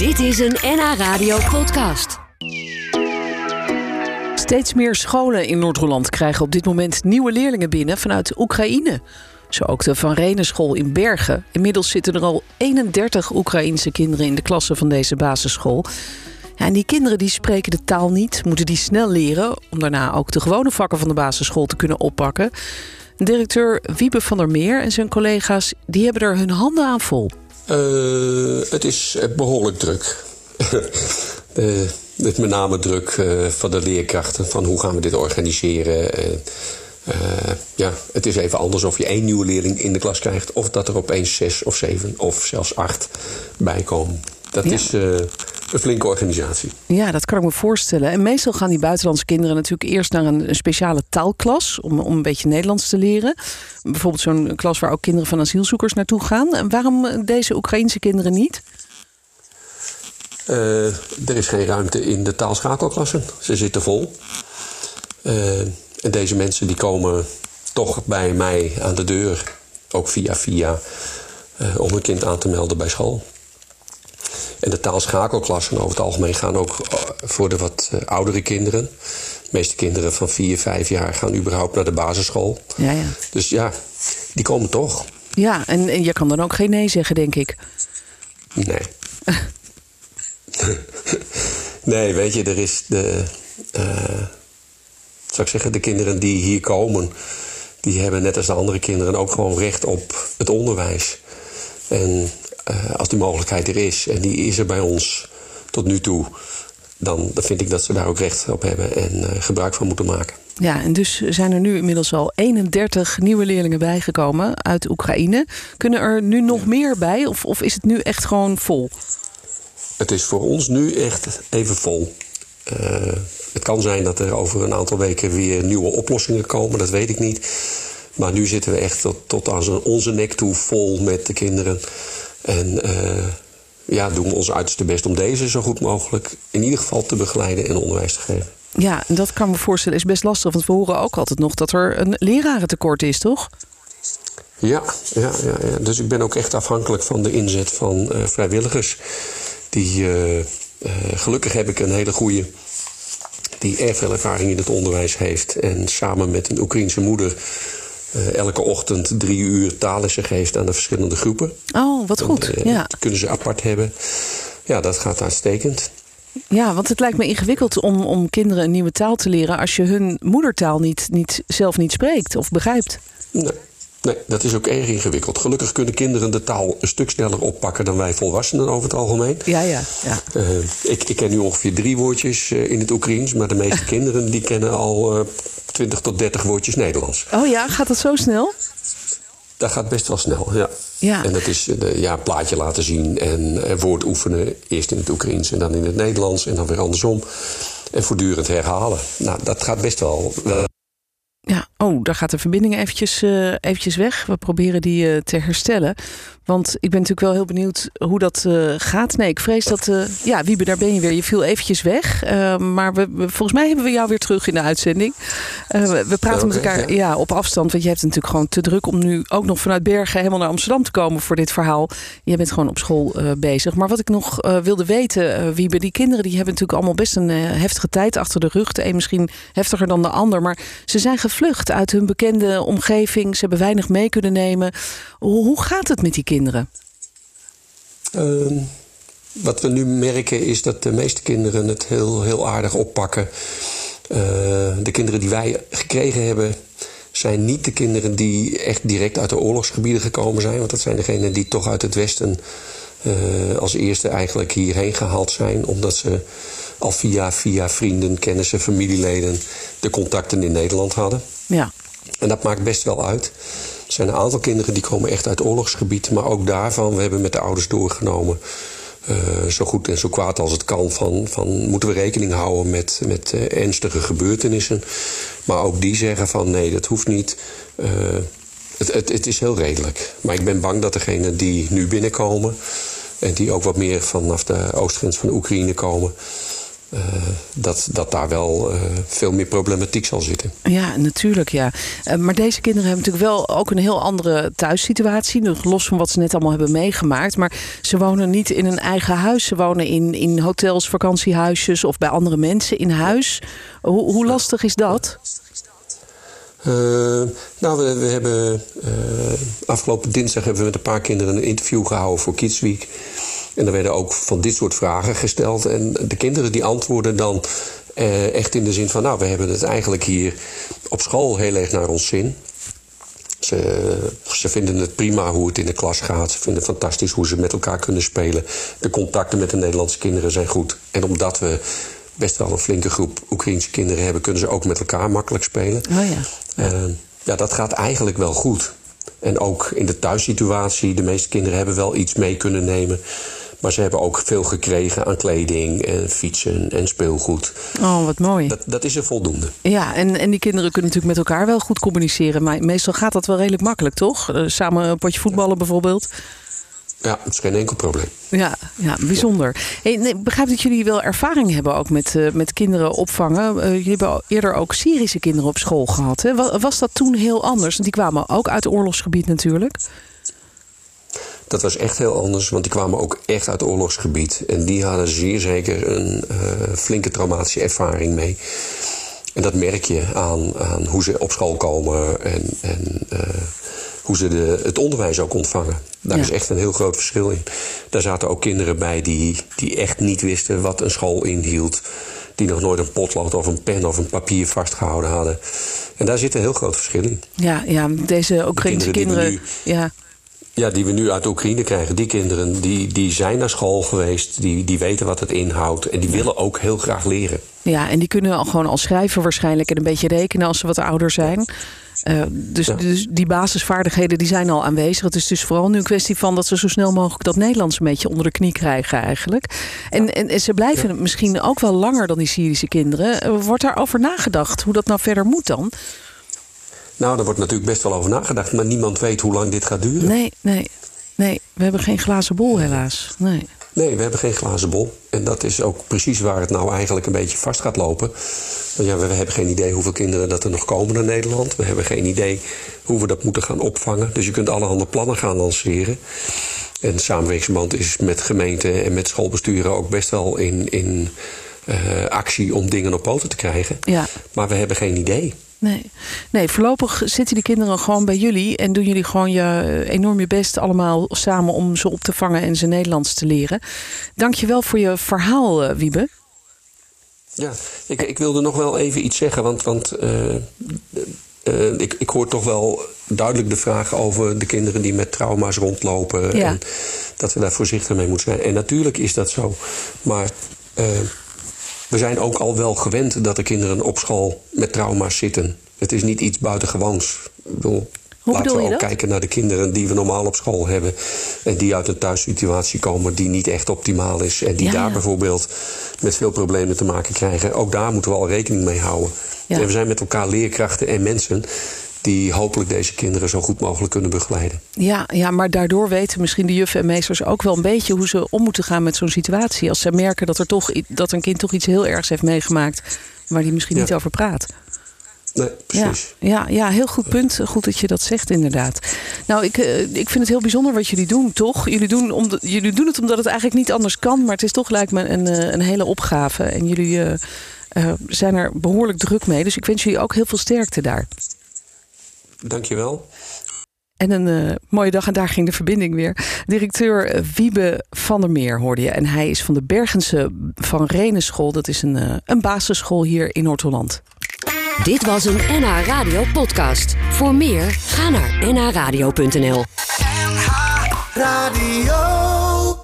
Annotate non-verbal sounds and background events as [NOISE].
Dit is een NH Radio podcast. Steeds meer scholen in Noord-Holland krijgen op dit moment nieuwe leerlingen binnen vanuit Oekraïne. Zo ook de Van Renenschool in Bergen. Inmiddels zitten er al 31 Oekraïense kinderen in de klasse van deze basisschool. En die kinderen die spreken de taal niet, moeten die snel leren... om daarna ook de gewone vakken van de basisschool te kunnen oppakken. Directeur Wiebe van der Meer en zijn collega's die hebben er hun handen aan vol. Uh, het is behoorlijk druk. de, [LAUGHS] met met name druk uh, van de leerkrachten. Van hoe gaan we dit organiseren? Uh, ja, het is even anders of je één nieuwe leerling in de klas krijgt. Of dat er opeens zes of zeven of zelfs acht bij komen. Dat ja. is een flinke organisatie. Ja, dat kan ik me voorstellen. En meestal gaan die buitenlandse kinderen natuurlijk eerst naar een, speciale taalklas om, om een beetje Nederlands te leren. Bijvoorbeeld zo'n klas waar ook kinderen van asielzoekers naartoe gaan. En waarom deze Oekraïnse kinderen niet? Uh, er is geen ruimte in de taalschakelklassen. Ze zitten vol. Uh, en deze mensen die komen toch bij mij aan de deur, ook via via, uh, om een kind aan te melden bij school. En de taalschakelklassen over het algemeen gaan ook voor de wat oudere kinderen. De meeste kinderen van 4, 5 jaar gaan überhaupt naar de basisschool. Ja, ja. Dus ja, die komen toch. Ja, en, en je kan dan ook geen nee zeggen, denk ik. Nee. [LAUGHS] nee, weet je, er is de. Uh, zou ik zeggen, de kinderen die hier komen. die hebben net als de andere kinderen ook gewoon recht op het onderwijs. En uh, als die mogelijkheid er is, en die is er bij ons tot nu toe. dan, dan vind ik dat ze daar ook recht op hebben en uh, gebruik van moeten maken. Ja, en dus zijn er nu inmiddels al 31 nieuwe leerlingen bijgekomen uit Oekraïne. Kunnen er nu nog meer bij, of, of is het nu echt gewoon vol? Het is voor ons nu echt even vol. Uh, het kan zijn dat er over een aantal weken weer nieuwe oplossingen komen, dat weet ik niet. Maar nu zitten we echt tot, tot aan onze nek toe vol met de kinderen. En uh, ja, doen we ons uiterste best om deze zo goed mogelijk in ieder geval te begeleiden en onderwijs te geven. Ja, dat kan me voorstellen is best lastig. Want we horen ook altijd nog dat er een lerarentekort is, toch? Ja, ja, ja, ja. dus ik ben ook echt afhankelijk van de inzet van uh, vrijwilligers. Die, uh, uh, gelukkig heb ik een hele goede die erg veel ervaring in het onderwijs heeft. En samen met een Oekraïense moeder uh, elke ochtend drie uur taallessen geeft aan de verschillende groepen. Oh, wat goed. En, ja. Kunnen ze apart hebben. Ja, dat gaat uitstekend. Ja, want het lijkt me ingewikkeld om, om kinderen een nieuwe taal te leren als je hun moedertaal niet, niet, zelf niet spreekt of begrijpt. Nee. Nee, dat is ook erg ingewikkeld. Gelukkig kunnen kinderen de taal een stuk sneller oppakken dan wij volwassenen over het algemeen. Ja, ja. ja. Uh, ik, ik ken nu ongeveer drie woordjes uh, in het Oekraïens, maar de meeste [LAUGHS] kinderen die kennen al uh, 20 tot 30 woordjes Nederlands. Oh ja, gaat dat zo snel? Dat gaat best wel snel, ja. ja. En dat is de, ja, plaatje laten zien en, woord oefenen. Eerst in het Oekraïens en dan in het Nederlands en dan weer andersom. En voortdurend herhalen. Nou, dat gaat best wel. Oh, daar gaat de verbinding eventjes, uh, eventjes weg. We proberen die uh, te herstellen. Want ik ben natuurlijk wel heel benieuwd hoe dat uh, gaat. Nee, ik vrees dat... ja, Wiebe, daar ben je weer. Je viel eventjes weg. maar we, we, volgens mij hebben we jou weer terug in de uitzending. we, we praten okay, met elkaar ja. ja. op afstand. Want je hebt het natuurlijk gewoon te druk om nu ook nog vanuit Bergen helemaal naar Amsterdam te komen voor dit verhaal. Je bent gewoon op school bezig. Maar wat ik nog wilde weten, Wiebe, die kinderen die hebben natuurlijk allemaal best een heftige tijd achter de rug. De een misschien heftiger dan de ander. Maar ze zijn gevlucht uit hun bekende omgeving. Ze hebben weinig mee kunnen nemen. Hoe, gaat het met die kinderen? Uh, wat we nu merken is dat de meeste kinderen het heel, heel aardig oppakken. Uh, de kinderen die wij gekregen hebben zijn niet de kinderen die echt direct uit de oorlogsgebieden gekomen zijn. Want dat zijn degenen die toch uit het westen uh, als eerste eigenlijk hierheen gehaald zijn. Omdat ze al via, via vrienden, kennissen, familieleden de contacten in Nederland hadden. Ja. En dat maakt best wel uit. Er zijn een aantal kinderen die komen echt uit oorlogsgebied. Maar ook daarvan, we hebben met de ouders doorgenomen... Uh, zo goed en zo kwaad als het kan... van, van moeten we rekening houden met, met uh, ernstige gebeurtenissen. Maar ook die zeggen van nee, dat hoeft niet... Uh, het, het, het is heel redelijk. Maar ik ben bang dat degenen die nu binnenkomen... en die ook wat meer vanaf de oostgrens van de Oekraïne komen... dat, dat daar wel veel meer problematiek zal zitten. Ja, natuurlijk ja. maar deze kinderen hebben natuurlijk wel ook een heel andere thuissituatie. Los van wat ze net allemaal hebben meegemaakt. Maar ze wonen niet in een eigen huis. Ze wonen in, in hotels, vakantiehuisjes of bij andere mensen in huis. Hoe, hoe lastig is dat? Uh, nou, we, we hebben uh, afgelopen dinsdag hebben we met een paar kinderen een interview gehouden voor Kids Week. En er werden ook van dit soort vragen gesteld. En de kinderen die antwoorden dan uh, echt in de zin van: Nou, we hebben het eigenlijk hier op school heel erg naar ons zin. Ze, ze, vinden het prima hoe het in de klas gaat. Ze vinden het fantastisch hoe ze met elkaar kunnen spelen. De contacten met de Nederlandse kinderen zijn goed. En omdat we best wel een flinke groep Oekraïense kinderen hebben, kunnen ze ook met elkaar makkelijk spelen. Oh ja. Uh, ja, dat gaat eigenlijk wel goed. En ook in de thuissituatie, de meeste kinderen hebben wel iets mee kunnen nemen. Maar ze hebben ook veel gekregen aan kleding en fietsen en speelgoed. Oh, wat mooi. Dat, dat is er voldoende. Ja, en, en die kinderen kunnen natuurlijk met elkaar wel goed communiceren. Maar meestal gaat dat wel redelijk makkelijk, toch? Uh, samen een potje voetballen bijvoorbeeld. Ja, dat is geen enkel probleem. Ja, ja bijzonder. Hey, nee, begrijp dat jullie wel ervaring hebben ook met, uh, met kinderen opvangen. Uh, jullie hebben eerder ook Syrische kinderen op school gehad. Hè? Was, was dat toen heel anders? Want die kwamen ook uit oorlogsgebied natuurlijk. Dat was echt heel anders, want die kwamen ook echt uit oorlogsgebied. En die hadden zeer zeker een uh, flinke traumatische ervaring mee. En dat merk je aan, aan hoe ze op school komen en, en hoe ze de, het onderwijs ook ontvangen. Daar ja. is echt een heel groot verschil in. Daar zaten ook kinderen bij die, die echt niet wisten wat een school inhield. Die nog nooit een potlood of een pen of een papier vastgehouden hadden. En daar zit een heel groot verschil in. Ja, ja deze Oekraïnse kinderen. kinderen nu, ja. Ja, die we nu uit Oekraïne krijgen. Die kinderen die, die zijn naar school geweest. Die, die weten wat het inhoudt. En die willen ook heel graag leren. Ja, en die kunnen al gewoon al schrijven waarschijnlijk. En een beetje rekenen als ze wat ouder zijn. Uh, dus, ja. dus, die basisvaardigheden die zijn al aanwezig. Het is dus vooral nu een kwestie van dat ze zo snel mogelijk dat Nederlands een beetje onder de knie krijgen eigenlijk. En, ja. en, en, ze blijven ja. misschien ook wel langer dan die Syrische kinderen. Wordt daarover nagedacht hoe dat nou verder moet dan? Nou, daar wordt natuurlijk best wel over nagedacht. Maar niemand weet hoe lang dit gaat duren. Nee, nee, nee. We hebben geen glazen bol helaas. Nee. Nee, we hebben geen glazen bol. En dat is ook precies waar het nou eigenlijk een beetje vast gaat lopen. Want ja, we hebben geen idee hoeveel kinderen dat er nog komen naar Nederland. We hebben geen idee hoe we dat moeten gaan opvangen. Dus je kunt allerhande plannen gaan lanceren. En samenwerkingsband is met gemeenten en met schoolbesturen ook best wel in, in uh, actie om dingen op poten te krijgen. Ja. Maar we hebben geen idee. Nee. nee, voorlopig zitten die kinderen gewoon bij jullie en doen jullie gewoon je, enorm je best allemaal samen om ze op te vangen en ze Nederlands te leren. Dank je wel voor je verhaal, Wiebe. Ja, ik, ik wilde nog wel even iets zeggen, want, want uh, uh, ik, ik hoor toch wel duidelijk de vraag over de kinderen die met trauma's rondlopen. Ja. En dat we daar voorzichtig mee moeten zijn. En natuurlijk is dat zo. Maar uh, we zijn ook al wel gewend dat de kinderen op school met trauma's zitten. Het is niet iets buitengewoons. Ik bedoel, Hoe laten we ook dat? kijken naar de kinderen die we normaal op school hebben. En die uit een thuissituatie komen die niet echt optimaal is. En die Ja, daar ja. bijvoorbeeld met veel problemen te maken krijgen. Ook daar moeten we al rekening mee houden. Ja. En we zijn met elkaar leerkrachten en mensen die hopelijk deze kinderen zo goed mogelijk kunnen begeleiden. Ja, ja, maar daardoor weten misschien de juffen en meesters ook wel een beetje hoe ze om moeten gaan met zo'n situatie. Als ze merken dat, er toch, dat een kind toch iets heel ergs heeft meegemaakt waar die misschien Ja. niet over praat. Nee, Ja, precies. ja, ja, heel goed punt. Goed dat je dat zegt, inderdaad. Nou, ik, eh, ik vind het heel bijzonder wat jullie doen, toch? Jullie doen, om jullie doen het omdat het eigenlijk niet anders kan, maar het is toch lijkt me een, eh, een hele opgave. En jullie eh, zijn er behoorlijk druk mee. Dus ik wens jullie ook heel veel sterkte daar. Dankjewel. En een eh, mooie dag en daar ging de verbinding weer. Directeur Wiebe van der Meer hoorde je. En hij is van de Bergense van Renenschool. Dat is een, eh, een basisschool hier in Noord-Holland. Dit was een NH Radio podcast. Voor meer, ga naar nhradio.nl. Radio.